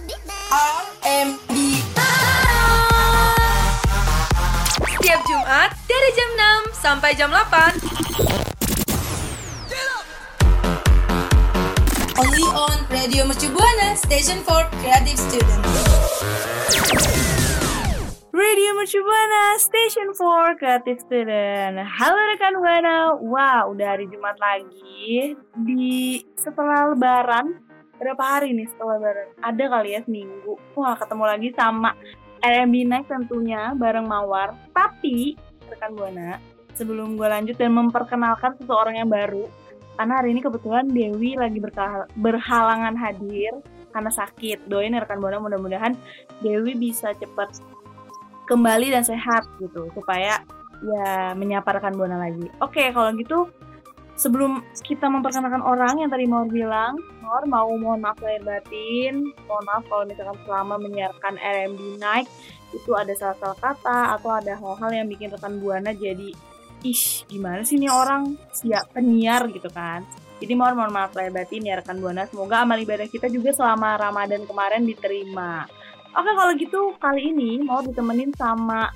RMB Setiap Jumat dari jam 6 sampai jam 8. Only on Radio Mercu Buana Station for Creative Student Radio Mercu Buana, Station for Creative Student. Halo rekan Buana, wah udah hari Jumat lagi di setelah Lebaran. Berapa hari nih setelah Lebaran? Ada kali ya seminggu. Wah ketemu lagi sama RMB Night tentunya bareng Mawar. Tapi rekan Buana, sebelum gue lanjut dan memperkenalkan seseorang yang baru, karena hari ini kebetulan Dewi lagi berhalangan hadir karena sakit. Doain ya rekan Buana mudah-mudahan Dewi bisa cepat kembali dan sehat gitu supaya ya menyapa rekan buana lagi. Oke, kalau gitu sebelum kita memperkenalkan orang yang tadi mau bilang, Nor mau mohon maaf lahir batin, mohon maaf kalau misalkan selama menyiarkan RMB Night itu ada salah-salah kata atau ada hal-hal yang bikin rekan buana jadi ish gimana sih nih orang siap penyiar gitu kan. Jadi mohon mohon maaf lahir batin ya rekan buana. Semoga amal ibadah kita juga selama Ramadan kemarin diterima. Oke kalau gitu kali ini mau ditemenin sama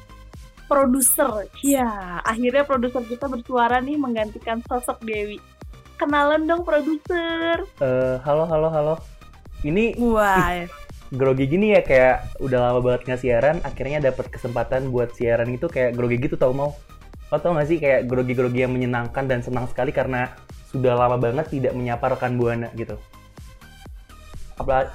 produser. Ya, akhirnya produser kita bersuara nih menggantikan sosok Dewi. Kenalan dong produser. Eh, halo halo halo. Ini Wah, grogi gini ya kayak udah lama banget nggak siaran, akhirnya dapat kesempatan buat siaran itu kayak grogi gitu tau mau. Lo tau gak sih kayak grogi-grogi yang menyenangkan dan senang sekali karena sudah lama banget tidak menyapa rekan buana gitu. Apa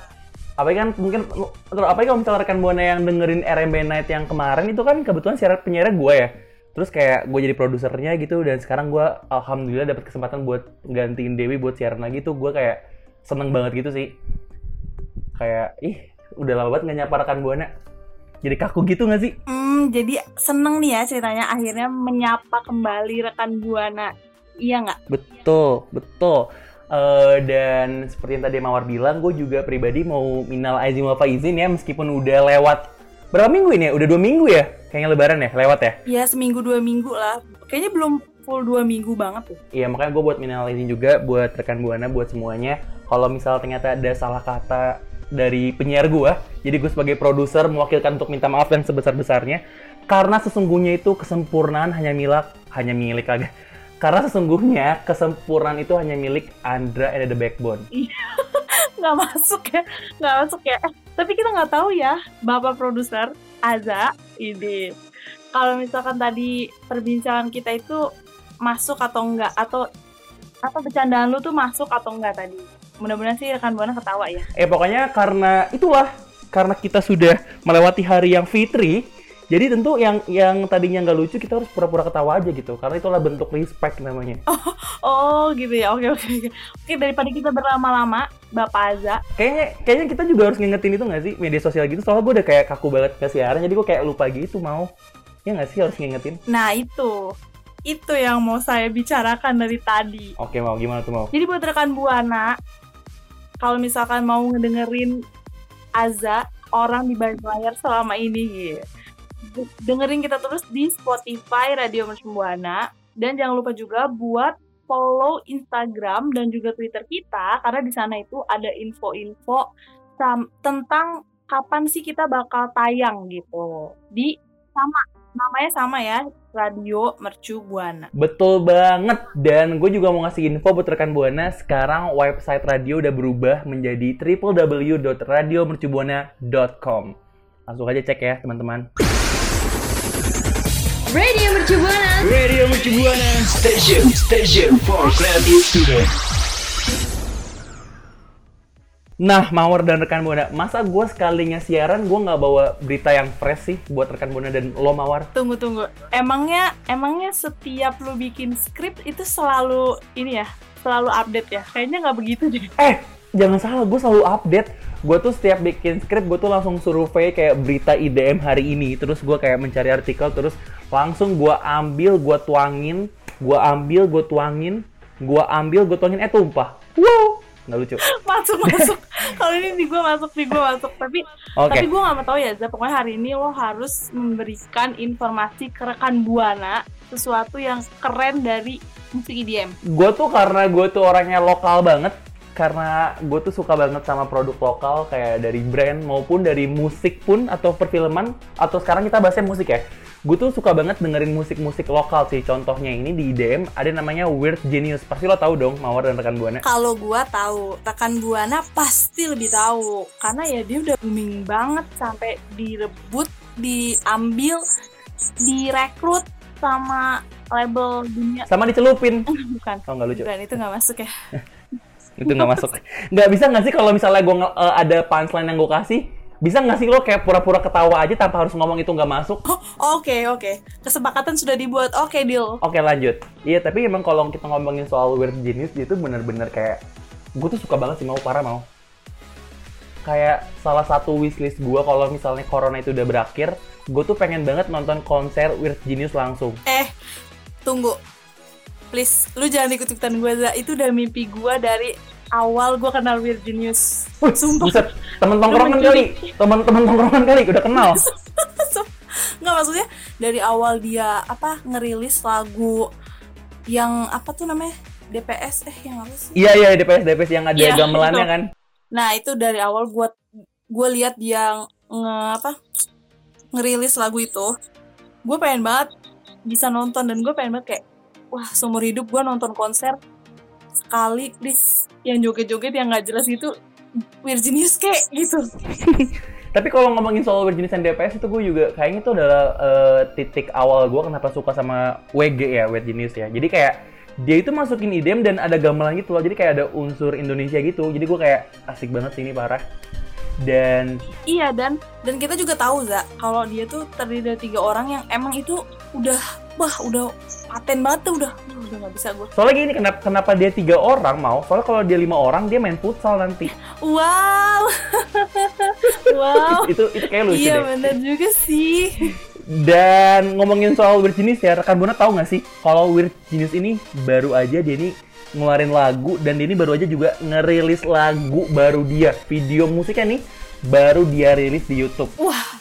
apa kan mungkin terus apa kalau misalnya rekan buana yang dengerin RMB Night yang kemarin itu kan kebetulan siaran penyiaran gue ya. Terus kayak gue jadi produsernya gitu dan sekarang gue alhamdulillah dapat kesempatan buat gantiin Dewi buat siaran lagi tuh gue kayak seneng banget gitu sih kayak ih udah lama banget nggak nyapa rekan buana jadi kaku gitu nggak sih hmm, jadi seneng nih ya ceritanya akhirnya menyapa kembali rekan buana. Iya nggak? betul betul Eh, dan seperti yang tadi Mawar bilang gue juga pribadi mau minal aizin wal faizin ya meskipun udah lewat berapa minggu ini ya? Udah dua minggu ya? Kayaknya lebaran ya? Lewat ya? Ya seminggu dua minggu lah. Kayaknya belum full dua minggu banget tuh. Iya makanya gue buat minal aizin juga buat rekan buana buat semuanya. Kalau misal ternyata ada salah kata dari penyiar gue jadi gue sebagai produser mewakilkan untuk minta maaf yang sebesar besarnya karena sesungguhnya itu kesempurnaan hanya milik hanya milik agak karena sesungguhnya kesempurnaan itu hanya milik Andra and the Backbone. Nggak masuk ya. Nggak masuk ya. Eh, tapi kita nggak tahu ya bapak produser Aza ini kalau misalkan tadi perbincangan kita itu masuk atau enggak atau atau bercandaan lu tuh masuk atau enggak tadi? Mudah-mudahan sih rekan buana ketawa ya. Eh pokoknya karena itulah karena kita sudah melewati hari yang fitri, jadi tentu yang yang tadinya nggak lucu kita harus pura-pura ketawa aja gitu. Karena itulah bentuk respect namanya. oh gitu ya oke oke oke oke daripada kita berlama-lama bapak Aza Kayaknya kayaknya kita juga harus ngingetin itu nggak sih media sosial gitu. Soalnya gue udah kayak kaku banget ke siaran, jadi gue kayak lupa gitu mau. Ya nggak sih harus ngingetin. nah itu itu yang mau saya bicarakan dari tadi Oke mau gimana tuh mau? Jadi buat rekan Buana, kalau misalkan mau ngedengerin Aza, orang di balik layar selama ini, gitu. Dengerin kita terus di Spotify Radio Mercu Buana. Dan jangan lupa juga buat follow Instagram dan juga Twitter kita, karena di sana itu ada info-info tentang kapan sih kita bakal tayang gitu. Di sama, namanya sama ya, Radio Mercu Buana. Betul banget dan gue juga mau ngasih info buat rekan buana sekarang website radio udah berubah menjadi www.radiomercubuana.com langsung aja cek ya teman-teman Radio Mercu Buana. Radio Mercu Buana Station Station for Creative Student Nah, Mawar dan rekan Buana, masa gue sekalinya siaran gue nggak bawa berita yang fresh sih buat rekan Buana dan lo Mawar? Tunggu tunggu. Emangnya emangnya setiap lu bikin skrip itu selalu ini ya, selalu update ya? Kayaknya nggak begitu deh. Eh, jangan salah, gue selalu update. Gue tuh setiap bikin skrip, gue tuh langsung survei kayak berita IDM hari ini. Terus gue kayak mencari artikel, terus langsung gue ambil, gue tuangin, gue ambil, gue tuangin, gue ambil, gue tuangin, eh tumpah. Wow, nggak lucu. Masuk masuk. Kalau ini di gue masuk di gue masuk. Tapi Oke. tapi gue nggak mau tahu ya, Zah. Pokoknya hari ini lo harus memberikan informasi ke rekan buana sesuatu yang keren dari musik EDM. gue tuh karena gue tuh orangnya lokal banget karena gue tuh suka banget sama produk lokal kayak dari brand maupun dari musik pun atau perfilman atau sekarang kita bahasnya musik ya. Gue tuh suka banget dengerin musik-musik lokal sih. Contohnya ini di IDM ada namanya Weird Genius. Pasti lo tahu dong Mawar dan rekan Buana. Kalau gua tahu, rekan Buana pasti lebih tahu karena ya dia udah booming banget sampai direbut, diambil, direkrut sama label dunia Sama dicelupin. bukan. Oh nggak lucu. Bukan itu nggak masuk ya. Itu nggak masuk. Nggak bisa nggak sih kalau misalnya gue ada punchline yang gue kasih, bisa nggak sih lo kayak pura-pura ketawa aja tanpa harus ngomong itu nggak masuk? Oh, Oke oke, kesepakatan sudah dibuat. Oke deal. Oke lanjut. Iya tapi emang kalau kita ngomongin soal weird genius dia tuh bener-bener kayak gue tuh suka banget sih mau parah mau. Kayak salah satu wishlist gue kalau misalnya corona itu udah berakhir, gue tuh pengen banget nonton konser weird genius langsung. Eh, tunggu. Please, lu jangan ikut-ikutan gue, Za. Itu udah mimpi gue dari awal gue kenal Weird Genius. Sumpah. buset, temen tongkrongan kali, temen-temen tongkrongan kali, udah kenal. Nggak maksudnya dari awal dia apa ngerilis lagu yang apa tuh namanya DPS eh yang apa sih? Iya iya DPS DPS yang ada Iya, gamelannya itu. kan. Nah itu dari awal gue gue lihat dia nge apa ngerilis lagu itu, gue pengen banget bisa nonton dan gue pengen banget kayak wah seumur hidup gue nonton konser sekali please yang joget-joget yang nggak jelas itu Virginius kayak gitu. Tapi kalau ngomongin soal berjenis DPS itu gue juga kayaknya itu adalah eh, titik awal gue kenapa suka sama WG ya, Weird Genius ya. Jadi kayak dia itu masukin IDM dan ada gamelan gitu loh. Jadi kayak ada unsur Indonesia gitu. Jadi gue kayak asik banget sih ini parah. Dan Iya dan dan kita juga tahu za kalau dia tuh terdiri dari tiga orang yang emang itu udah wah udah paten banget tuh udah udah nggak bisa gue. soalnya gini kenapa kenapa dia tiga orang mau? Soalnya kalau dia lima orang dia main futsal nanti. Wow, wow. itu itu kayak lucu iya deh. bener juga sih. Dan ngomongin soal Weird Genius ya, rekan Buana tahu nggak sih kalau Weird Genius ini baru aja dia ini ngeluarin lagu dan dia ini baru aja juga ngerilis lagu baru dia. Video musiknya nih baru dia rilis di YouTube. Wah,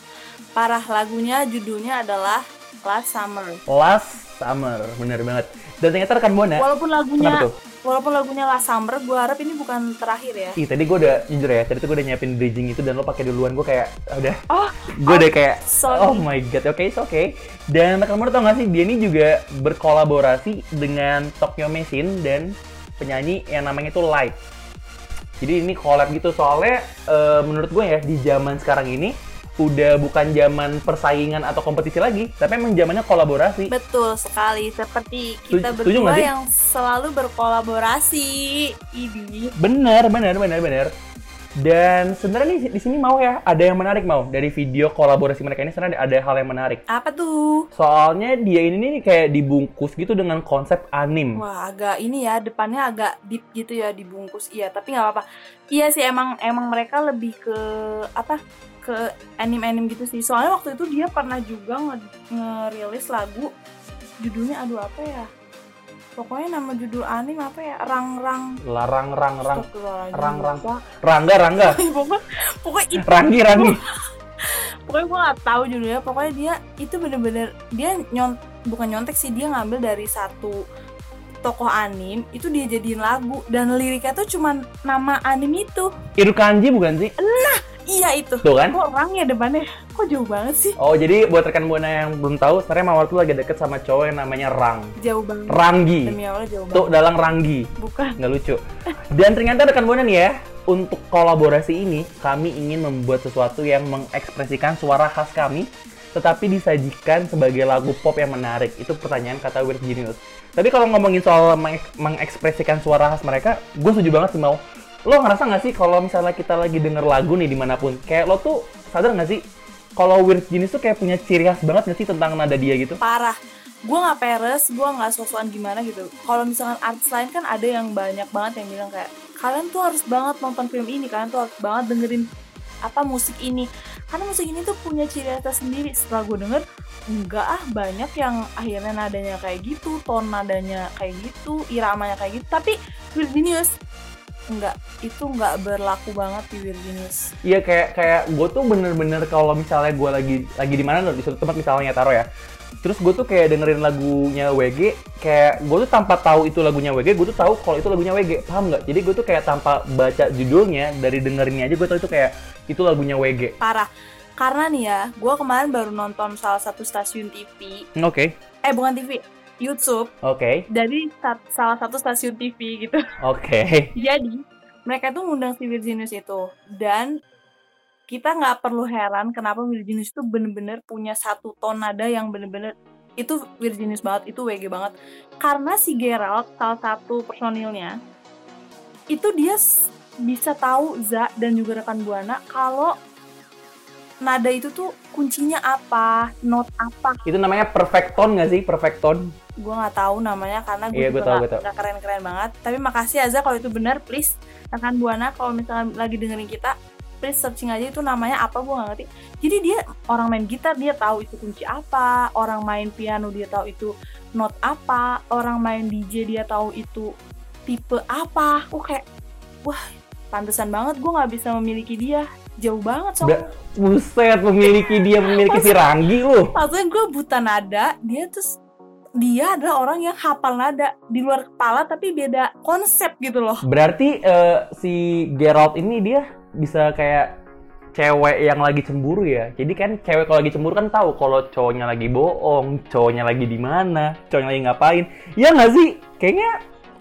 parah lagunya judulnya adalah Last Summer. Last Summer, bener banget. Dan ternyata rekan Buana, Walaupun lagunya walaupun lagunya Last Summer, gue harap ini bukan terakhir ya. Ih, tadi gue udah jujur ya, tadi tuh gue udah nyiapin bridging itu dan lo pakai duluan gue kayak ah, udah Oh, gue udah kayak sorry. oh my god oke it's okay dan rekan Buana tau gak sih dia ini juga berkolaborasi dengan Tokyo Machine dan penyanyi yang namanya itu Light jadi ini collab gitu soalnya eh, menurut gue ya di zaman sekarang ini udah bukan zaman persaingan atau kompetisi lagi tapi emang zamannya kolaborasi Betul sekali, seperti kita setuju berdua yang selalu berkolaborasi. Ini bener bener bener bener dan sebenarnya nih di sini mau ya ada yang menarik mau dari video kolaborasi mereka ini sebenarnya ada hal yang menarik apa tuh? Soalnya dia ini nih kayak dibungkus gitu dengan konsep anim. Wah, agak ini ya, depannya agak deep gitu ya dibungkus. Iya, tapi nggak apa-apa. Iya sih emang emang mereka lebih ke apa? Ke anime-anime gitu sih. Soalnya waktu itu dia pernah juga nge- ngerilis lagu judulnya aduh apa ya? Pokoknya nama judul anime apa ya? Rang-rang Larang rang rang rang rang rangga rangga pokoknya pokoknya itu ranggi ranggi. pokoknya gue nggak tahu judulnya pokoknya dia itu bener-bener dia nyont bukan nyontek sih dia ngambil dari satu tokoh anim itu dia jadiin lagu dan liriknya tuh cuman nama anim itu Irukanji bukan sih? Iya itu Tuh kan? kok orang ya depannya kok jauh banget sih Oh jadi buat rekan buana yang belum tahu, sebenarnya Mawar tuh lagi deket sama cowok yang namanya Rang. jauh banget Ranggi. demi allah jauh Tuh banget dalang Ranggi. bukan Nggak lucu. Dan ternyata rekan buana nih ya, untuk kolaborasi ini kami ingin membuat sesuatu yang mengekspresikan suara khas kami tetapi disajikan sebagai lagu pop yang menarik. Itu pertanyaan kata Weird Genius. Tapi kalau ngomongin soal mengek- mengekspresikan suara khas mereka, gue setuju banget sih mau. Lo ngerasa nggak sih kalau misalnya kita lagi denger lagu nih di mana pun, kayak lo tuh sadar nggak sih kalau Weird Genius tuh kayak punya ciri khas banget nggak sih tentang nada dia gitu? parah. Gue nggak peres gue nggak sosokan gimana gitu. Kalau misalkan artis lain kan ada yang banyak banget yang bilang kayak kalian tuh harus banget nonton film ini kalian tuh harus banget dengerin apa musik ini. Karena musik ini tuh punya ciri khas sendiri setelah gue denger enggak ah banyak yang akhirnya nadanya kayak gitu ton nadanya kayak gitu iramanya kayak gitu. Tapi Weird Genius enggak itu enggak berlaku banget di Weird Genius Iya kayak kayak gue tuh bener-bener kalau misalnya gue lagi lagi di mana di suatu tempat misalnya taruh ya. Terus gue tuh kayak dengerin lagunya WG, kayak gue tuh tanpa tahu itu lagunya WG, gue tuh tahu kalau itu lagunya WG, paham nggak? Jadi gue tuh kayak tanpa baca judulnya dari dengerinnya aja gue tahu itu kayak itu lagunya WG. parah karena nih ya gue kemarin baru nonton salah satu stasiun TV Oke, eh bukan TV YouTube oke, dari sat- salah satu stasiun TV gitu oke. Jadi mereka tuh ngundang si Virginius itu dan kita nggak perlu heran kenapa Virginius itu bener-bener punya satu ton nada yang bener-bener itu Virginius banget, itu WG banget. Karena si Geralt salah satu personilnya itu dia bisa tahu Za dan juga rekan Buana kalau nada itu tuh kuncinya apa, note apa. Itu namanya perfect tone nggak sih? Perfect tone. Gue nggak tahu namanya karena gue gua juga nggak keren-keren banget. Tapi makasih Aza kalau itu benar, please rekan buana kalau misalnya lagi dengerin kita, please searching aja itu namanya apa gue nggak ngerti. Jadi dia orang main gitar dia tahu itu kunci apa, orang main piano dia tahu itu note apa, orang main DJ dia tahu itu tipe apa. Gue kayak wah pantesan banget gue nggak bisa memiliki dia jauh banget soalnya. Buset, memiliki dia memiliki si Ranggi lu. Maksudnya gue buta nada, dia terus dia adalah orang yang hafal nada di luar kepala tapi beda konsep gitu loh. Berarti eh, si Geralt ini dia bisa kayak cewek yang lagi cemburu ya. Jadi kan cewek kalau lagi cemburu kan tahu kalau cowoknya lagi bohong, cowoknya lagi di mana, cowoknya lagi ngapain. Iya nggak sih? Kayaknya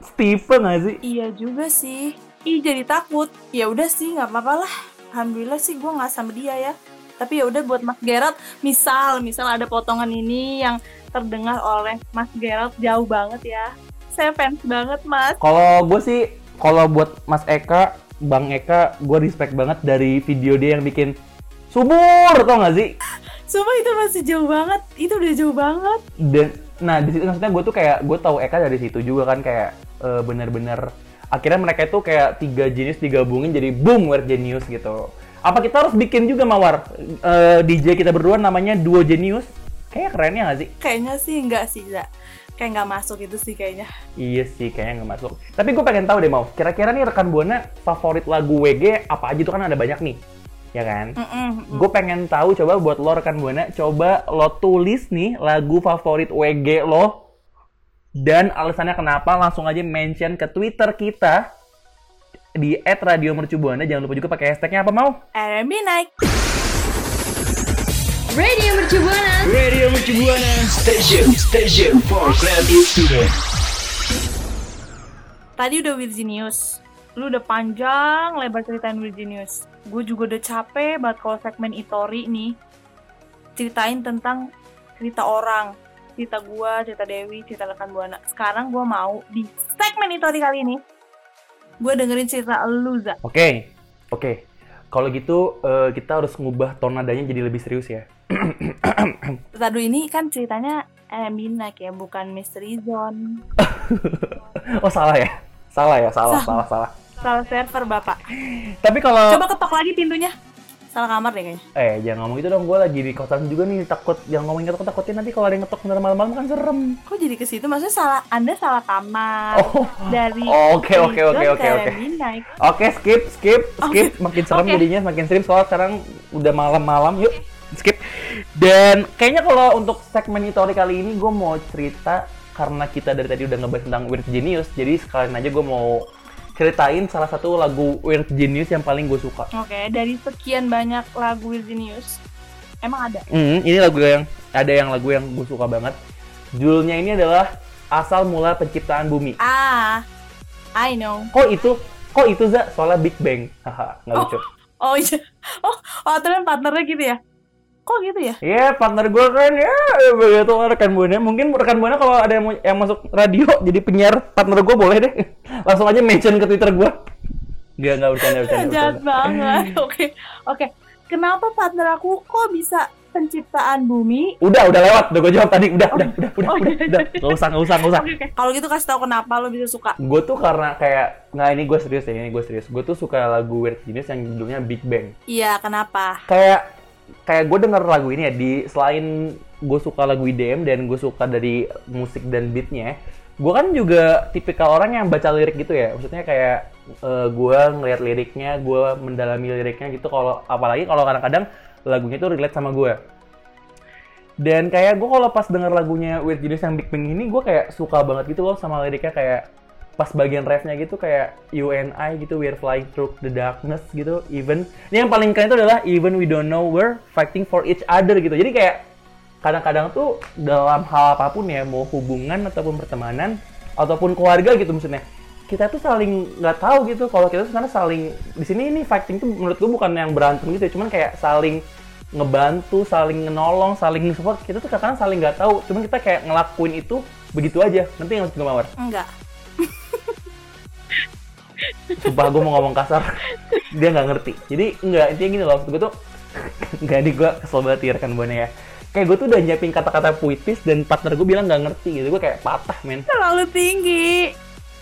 Stephen nggak sih? Iya juga sih. Ih jadi takut. Ya udah sih nggak apa-apa lah. Alhamdulillah sih gue nggak sama dia ya. Tapi ya udah buat Mas Gerald, misal misal ada potongan ini yang terdengar oleh Mas Gerald jauh banget ya. Saya fans banget Mas. Kalau gue sih, kalau buat Mas Eka, Bang Eka, gue respect banget dari video dia yang bikin subur, tau gak sih? Sumpah itu masih jauh banget. Itu udah jauh banget. dan nah di situ maksudnya gue tuh kayak gue tahu Eka dari situ juga kan kayak eh, bener-bener akhirnya mereka itu kayak tiga jenis digabungin jadi boom weird genius gitu apa kita harus bikin juga mawar Eh, DJ kita berdua namanya duo genius kayak keren ya nggak sih Kayaknya sih enggak sih, Za. Kayak nggak masuk itu sih kayaknya. iya sih kayaknya nggak masuk tapi gue pengen tahu deh mau kira-kira nih rekan buana favorit lagu WG apa aja tuh kan ada banyak nih ya kan Mm-mm. Gue pengen tahu coba buat lo rekan buana, coba lo tulis nih lagu favorit WG lo dan alasannya kenapa langsung aja mention ke Twitter kita di @radiomercubuana. Jangan lupa juga pakai hashtagnya apa mau? R&B naik. Radio Mercu Buana. Radio Mercu Buana Station Station for Creative Student Tadi udah Virginius. Lu udah panjang lebar ceritain Virginius. Gue juga udah capek banget kalau segmen Itori nih. Ceritain tentang cerita orang. Cerita gua, cerita Dewi, cerita rekan Buana. Sekarang gua mau di segmen Itori kali ini. Gue dengerin cerita lu. Oke, oke. Kalau gitu eh, kita harus ngubah tone nadanya jadi lebih serius ya. Tadu ini kan ceritanya R&B naik ya, bukan Mystery Zone. oh salah ya? Salah ya, salah, Salah. salah, salah. Salah server, Bapak. Tapi kalau Coba ketok lagi pintunya. Salah kamar deh kayaknya. eh jangan ngomong itu dong, gue lagi di kosan juga nih takut jangan ngomongin ketok takutin nanti kalau ada yang ngetok bener malam-malam kan serem. Kok jadi ke situ? Maksudnya salah Anda salah kamar. Oh, Dari Oke, oke, oke, oke, ke oke. Oke, skip, skip, skip. Oke. Makin serem Oke. jadinya, makin serem soalnya sekarang udah malam-malam. Yuk, skip. Dan kayaknya kalau untuk segmen Itori kali ini gue mau cerita karena kita dari tadi udah ngebahas tentang Weird Genius, jadi sekalian aja gue mau ceritain salah satu lagu Weird Genius yang paling gue suka. Oke, dari sekian banyak lagu Virginius, emang ada. Hmm, ini lagu yang ada yang lagu yang gue suka banget. Judulnya ini adalah Asal Mula Penciptaan Bumi. Ah, I know. Kok itu? Kok itu Za? Soalnya Big Bang. Haha, nggak lucu. Oh iya. Oh, oh partnernya gitu ya? Kok gitu ya? Iya, partner gue kan ya begitu rekan buana. Mungkin rekan buana kalau ada yang, yang masuk radio jadi penyiar partner gue boleh deh. Langsung aja mention ke Twitter gue. Gak, gak bercanda, bercanda, Jahat banget. Oke, oke. Kenapa partner aku kok bisa penciptaan bumi? Udah, udah lewat. Udah gue jawab tadi. Udah, udah, udah, udah, Oh, udah, iya. udah. Gak usah, gak usah, gak usah. Oke, oke. Kalau gitu kasih tahu kenapa lo bisa suka. Gue tuh karena kayak, nggak ini gue serius ya, ini gue serius. Gue tuh suka lagu Weird Genius yang judulnya Big Bang. Iya, kenapa? Kayak, kayak gue denger lagu ini ya, di selain gue suka lagu IDM dan gue suka dari musik dan beatnya, gue kan juga tipikal orang yang baca lirik gitu ya. Maksudnya kayak eh, gue ngeliat liriknya, gue mendalami liriknya gitu. Kalau apalagi kalau kadang-kadang lagunya tuh relate sama gue. Dan kayak gue kalau pas denger lagunya Weird Genius yang Big Bang ini, gue kayak suka banget gitu loh sama liriknya kayak pas bagian refnya gitu kayak you and I gitu we're flying through the darkness gitu even ini yang paling keren itu adalah even we don't know we're fighting for each other gitu. Jadi kayak kadang-kadang tuh dalam hal apa pun ya mau hubungan ataupun pertemanan ataupun keluarga gitu maksudnya kita tuh saling nggak tahu gitu. Kalau kita tuh sebenarnya saling di sini ini fighting tuh menurut gue bukan yang berantem gitu ya cuman kayak saling ngebantu saling menolong saling support. Kita tuh kadang saling nggak tahu cuman kita kayak ngelakuin itu begitu aja. Nanti yang gue mawar? Enggak. Sumpah gue mau ngomong kasar. Dia nggak ngerti. Jadi nggak intinya gini loh gue tuh nggak nih gue kesel banget ya rekan buana ya. Kayak gue tuh udah nyiapin kata-kata puitis dan partner gue bilang nggak ngerti gitu. Gue kayak patah men. Terlalu tinggi.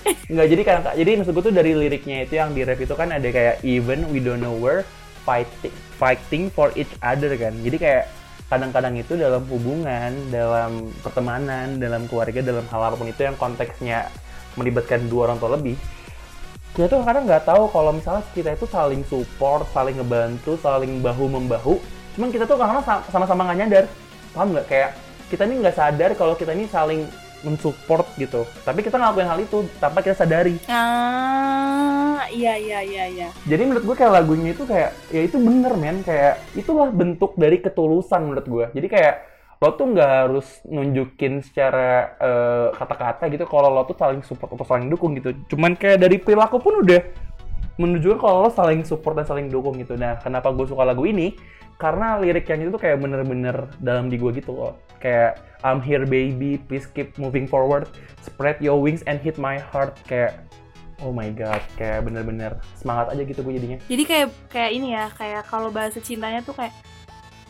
nggak jadi kan jadi maksud gue tuh dari liriknya itu yang di rap itu kan ada kayak even we don't know where fighting fighting for each other kan. Jadi kayak kadang-kadang itu dalam hubungan dalam pertemanan dalam keluarga dalam hal apa pun itu yang konteksnya melibatkan dua orang tua lebih kita tuh kadang nggak tahu kalau misalnya kita itu saling support saling ngebantu saling bahu membahu cuman kita tuh kadang sama-sama nggak nyadar. Paham nggak? Kayak kita ini nggak sadar kalau kita ini saling mensupport gitu. Tapi kita ngelakuin hal itu tanpa kita sadari. Ah, iya iya iya iya. jadi menurut gue kayak lagunya itu kayak ya itu bener men. Kayak itulah bentuk dari ketulusan menurut gue. Jadi kayak lo tuh nggak harus nunjukin secara eh, kata-kata gitu kalau lo tuh saling support atau saling dukung gitu. Cuman kayak dari perilaku pun udah menunjukkan kalau lo saling support dan saling dukung gitu. Nah kenapa gue suka lagu ini? Karena lirik yang itu tuh kayak bener-bener dalam di gue gitu loh. Kayak I'm here baby please keep moving forward. Spread your wings and hit my heart. Kayak oh my god kayak bener-bener semangat aja gitu gue jadinya. Jadi kayak kayak ini ya, kayak kalau bahasa cintanya tuh kayak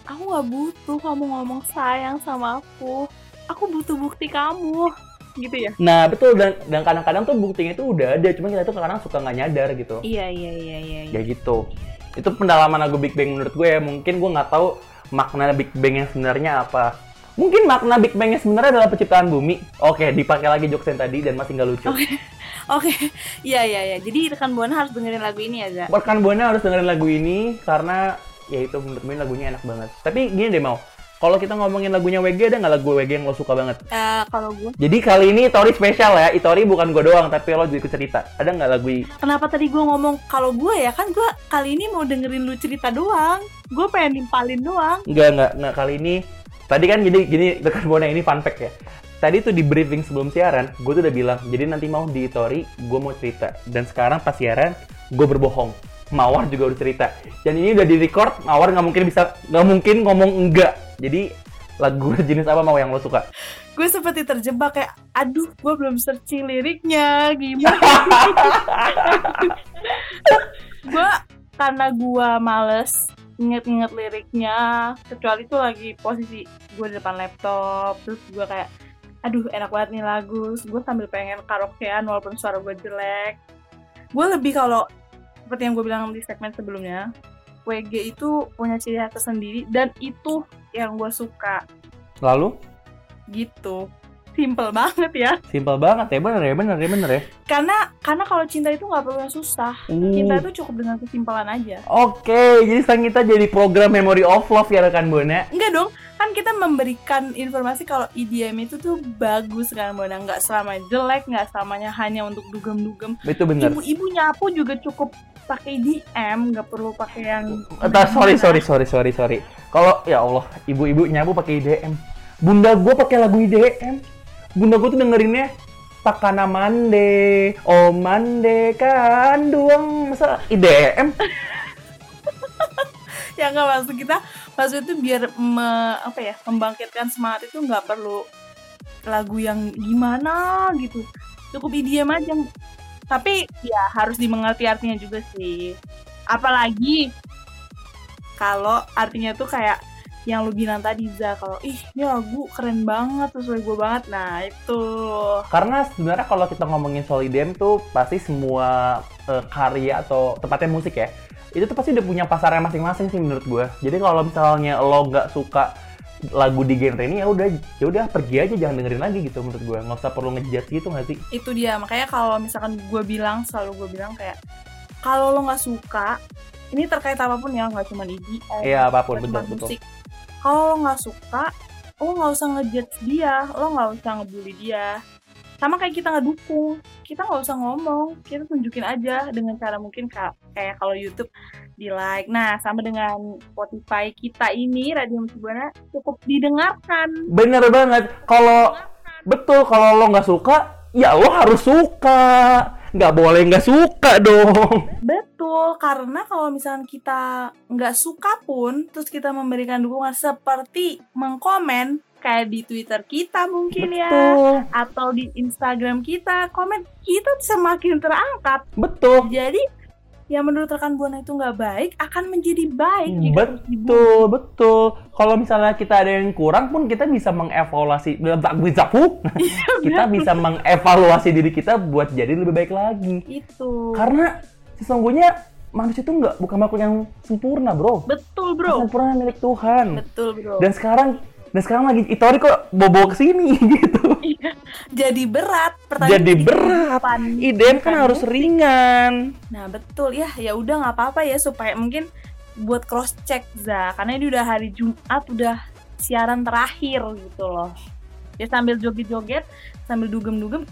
aku nggak butuh kamu ngomong sayang sama aku. Aku butuh bukti kamu. Gitu ya? nah betul dan dan kadang-kadang tuh buktinya itu udah ada cuma kita tuh kadang suka nggak nyadar gitu Iya iya iya iya. iya. ya gitu itu pendalaman lagu Big Bang menurut gue ya mungkin gue nggak tahu makna Big Bang yang sebenarnya apa mungkin makna Big Bang yang sebenarnya adalah penciptaan bumi oke dipakai lagi jokes yang tadi dan masih nggak lucu Oke. Oke, iya iya iya. Jadi rekan buana harus dengerin lagu ini ya, Za. Rekan Buana harus dengerin lagu ini karena ya itu menurut gue lagunya enak banget tapi gini deh mau kalau kita ngomongin lagunya WG ada nggak lagu WG yang lo suka banget Eh, kalau gue, jadi kali ini Tori spesial ya Itori bukan gue doang tapi lo juga ikut cerita ada nggak lagu kenapa tadi gue ngomong kalau gue ya kan gue kali ini mau dengerin lu cerita doang. Gue pengen nimpalin doang. Enggak, enggak, enggak kali ini. Tadi kan jadi gini rekan Buana ini fun fact ya. Tadi tuh di briefing sebelum siaran, gue tuh udah bilang, jadi nanti mau di Tori, gue mau cerita. Dan sekarang pas siaran, gue berbohong. Mawar juga udah cerita. Dan ini udah di record, Mawar nggak mungkin bisa, nggak mungkin ngomong enggak. Jadi lagu jenis apa mau yang lo suka? Gue seperti terjebak kayak, aduh, gue belum searching liriknya, gimana? gue karena gue males inget-inget liriknya, kecuali tuh lagi posisi gue di depan laptop, terus gue kayak, aduh enak banget nih lagu, gue sambil pengen karaokean walaupun suara gue jelek. Gue lebih kalau seperti yang gue bilang di segmen sebelumnya, WG itu punya ciri khas tersendiri dan itu yang gue suka Lalu? gitu simple banget ya Simpel banget ya, bener ya, bener ya, bener ya. karena karena kalau cinta itu nggak perlu yang susah Uh. cinta itu cukup dengan kesimpulan aja Oke, jadi sekarang kita jadi program Memory of Love ya rekan Buana. enggak dong kan kita memberikan informasi kalau EDM itu tuh bagus kan Bona nggak selamanya jelek nggak selamanya hanya untuk dugem-dugem Itu bener. ibu-ibu nyapu juga cukup pakai EDM nggak perlu pakai yang Entah, sorry, sorry, sorry, sorry, sorry. Kalau ya Allah, ibu-ibu nyabu pakai IDM. Bunda gue pakai lagu IDM. Bunda gue tuh dengerinnya Takana Mande, Oh Mande kan duang masa IDM. ya nggak maksud kita maksud itu biar me- apa ya membangkitkan semangat itu nggak perlu lagu yang gimana gitu cukup EDM aja tapi ya harus dimengerti artinya juga sih. Apalagi kalau artinya tuh kayak yang lu bilang tadi Za kalau ih ini lagu keren banget sesuai gue banget. Nah itu. Karena sebenarnya kalau kita ngomongin soal IDM tuh pasti semua eh, karya atau tepatnya musik ya, itu tuh pasti udah punya pasarnya masing-masing sih menurut gue. Jadi kalau misalnya lo nggak suka lagu di genre ini ya udah ya udah pergi aja jangan dengerin lagi gitu menurut gue nggak usah perlu ngejudge gitu nggak sih? Itu dia makanya kalau misalkan gue bilang selalu gue bilang kayak kalau lo nggak suka ini terkait apa pun ya nggak cuma EDM Iya apa pun betul cuma betul. musik. Kalau lo nggak suka lo nggak usah ngejudge dia lo nggak usah ngebully dia sama kayak kita ngedukung. Kita nggak usah ngomong. Kita tunjukin aja dengan cara mungkin ka- kayak kalau YouTube di like nah sama dengan Spotify kita ini Radio Musibana cukup didengarkan. Bener banget. Kalau betul kalau lo nggak suka ya lo harus suka. Nggak boleh nggak suka dong. Betul, karena kalau misalkan kita nggak suka pun, terus kita memberikan dukungan seperti mengkomen, kayak di Twitter kita mungkin ya, betul atau di Instagram kita, komen kita semakin terangkat. betul Jadi, yang menurut rekan Buana itu nggak baik, akan menjadi baik. jika terus dibully. betul betul kalau misalnya kita ada yang kurang pun kita bisa mengevaluasi bisa kita bisa mengevaluasi diri kita buat jadi lebih baik lagi Itu. karena sesungguhnya manusia itu nggak bukan makhluk yang sempurna bro Betul bro. sempurna milik Tuhan Betul bro. dan sekarang dan sekarang lagi Itori kok bobo ke sini gitu Jadi berat. Pertanyaan jadi berat. IDM kan harus ringan Nah betul ya, ya udah nggak apa-apa ya supaya mungkin buat cross check za, karena ini udah hari Jumat udah siaran terakhir gitu loh. Ya sambil joget-joget, sambil dugem-dugem,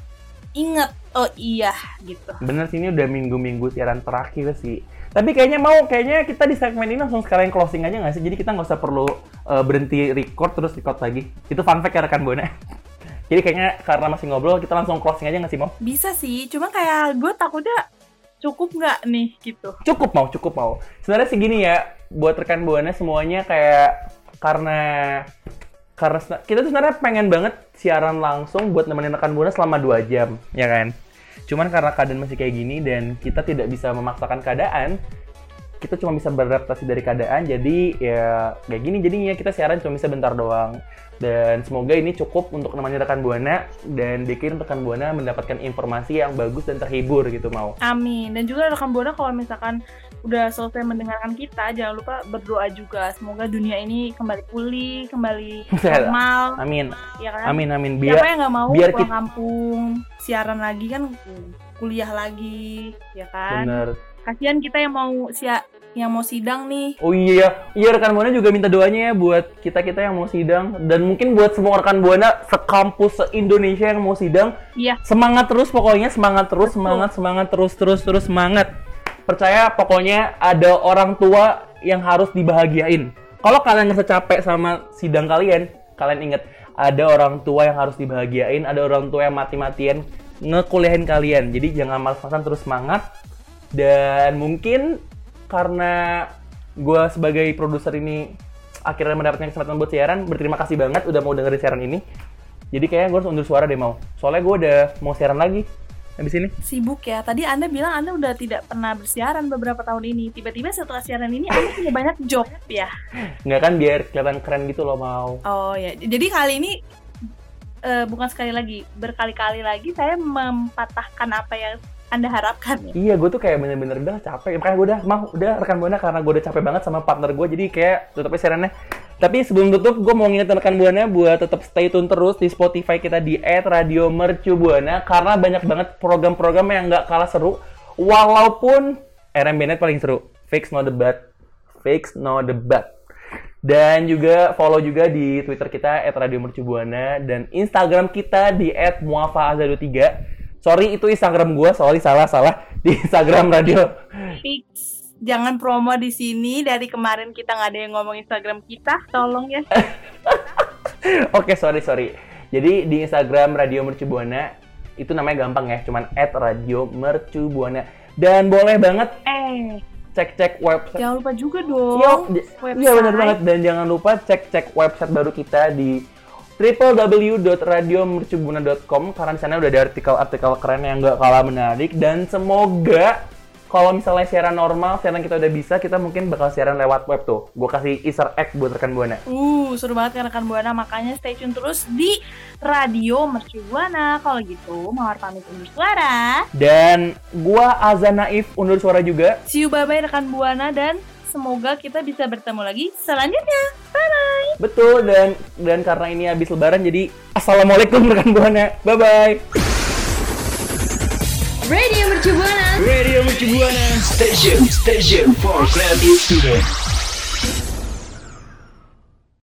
inget oh iya gitu. bener sih ini udah minggu-minggu siaran terakhir sih tapi kayaknya mau kayaknya kita di segmen ini langsung sekalian closing aja nggak sih? Jadi kita nggak usah perlu uh, berhenti record terus record lagi. Itu fun fact ya rekan buana jadi kayaknya karena masih ngobrol kita langsung closing aja nggak sih mau Bisa sih, cuma kayak gue takutnya cukup nggak nih gitu. cukup mau cukup mau sebenarnya sih gini ya buat rekan buana semuanya kayak karena karena kita tuh sebenarnya pengen banget siaran langsung buat nemenin rekan buana selama dua jam ya kan cuman karena keadaan masih kayak gini dan kita tidak bisa memaksakan keadaan kita cuma bisa beradaptasi dari keadaan jadi ya kayak gini jadinya kita siaran cuma bisa bentar doang dan semoga ini cukup untuk nemenin rekan buana dan bikin rekan buana mendapatkan informasi yang bagus dan terhibur gitu mau Amin. Dan juga rekan buana kalau misalkan udah selesai mendengarkan kita, jangan lupa berdoa juga. Semoga dunia ini kembali pulih, kembali normal, amin ya kan? amin amin Siapa biar yang nggak mau biar pulang kita- kampung, siaran lagi kan kuliah lagi, ya kan? bener Kasihan kita yang mau sia yang mau sidang nih. Oh iya, iya rekan buana juga minta doanya ya buat kita kita yang mau sidang dan mungkin buat semua rekan buana sekampus se Indonesia yang mau sidang. Iya. Semangat terus pokoknya semangat terus semangat semangat terus terus terus semangat. Percaya pokoknya ada orang tua yang harus dibahagiain. Kalau kalian ngerasa capek sama sidang kalian, kalian ingat ada orang tua yang harus dibahagiain, ada orang tua yang mati-matian ngekuliahin kalian. Jadi jangan malas-malasan terus semangat dan mungkin karena gue sebagai produser ini akhirnya mendapatkan kesempatan buat siaran berterima kasih banget udah mau dengerin siaran ini jadi kayaknya gue harus undur suara deh mau soalnya gue udah mau siaran lagi habis ini Sibuk ya. Tadi Anda bilang Anda udah tidak pernah bersiaran beberapa tahun ini. Tiba-tiba setelah siaran ini Anda punya banyak job ya. nggak kan biar kelihatan keren gitu loh mau Oh ya. Jadi kali ini eh, bukan sekali lagi, berkali-kali lagi saya mempatahkan apa yang Anda harapkan ya. iya gue tuh kayak bener-bener udah capek makanya gue udah mau udah rekan buana karena gue udah capek banget sama partner gue jadi kayak tutupnya siarannya tapi sebelum tutup gue mau ngingetin rekan buana buat tetap stay tune terus di Spotify kita di Radio Mercu Buana karena banyak banget program-program yang nggak kalah seru walaupun RM Bennett paling seru fix no debat fix no debat dan juga follow juga di Twitter kita @radiomercubuana dan Instagram kita di @muafaazadu3. Sorry itu Instagram gua, sorry salah salah di Instagram radio. Fix. Jangan promo di sini dari kemarin kita nggak ada yang ngomong Instagram kita, tolong ya. Oke, sorry sorry. Jadi di Instagram Radio Mercubuana itu namanya gampang ya, cuman @radiomercubuana. Dan boleh banget Eh, cek-cek website jangan lupa juga dong. Website. iya benar banget dan jangan lupa cek-cek website baru kita di www.radiomercubuana.com karena di sana udah ada artikel-artikel keren yang nggak kalah menarik dan semoga kalau misalnya siaran normal, siaran kita udah bisa, kita mungkin bakal siaran lewat web tuh. Gue kasih Easter egg buat rekan buana. Uh, seru banget kan rekan Buana, makanya stay tune terus di Radio Mercu Buana. Kalau gitu, Mawar pamit undur suara. Dan gua Azan Naif undur suara juga. See you bye-bye rekan Buana dan semoga kita bisa bertemu lagi selanjutnya. Bye-bye. Betul dan dan karena ini habis lebaran jadi assalamualaikum rekan buana. Bye bye. Radio Mercu Buana. Radio Mercu Buana Station Station for Creative Student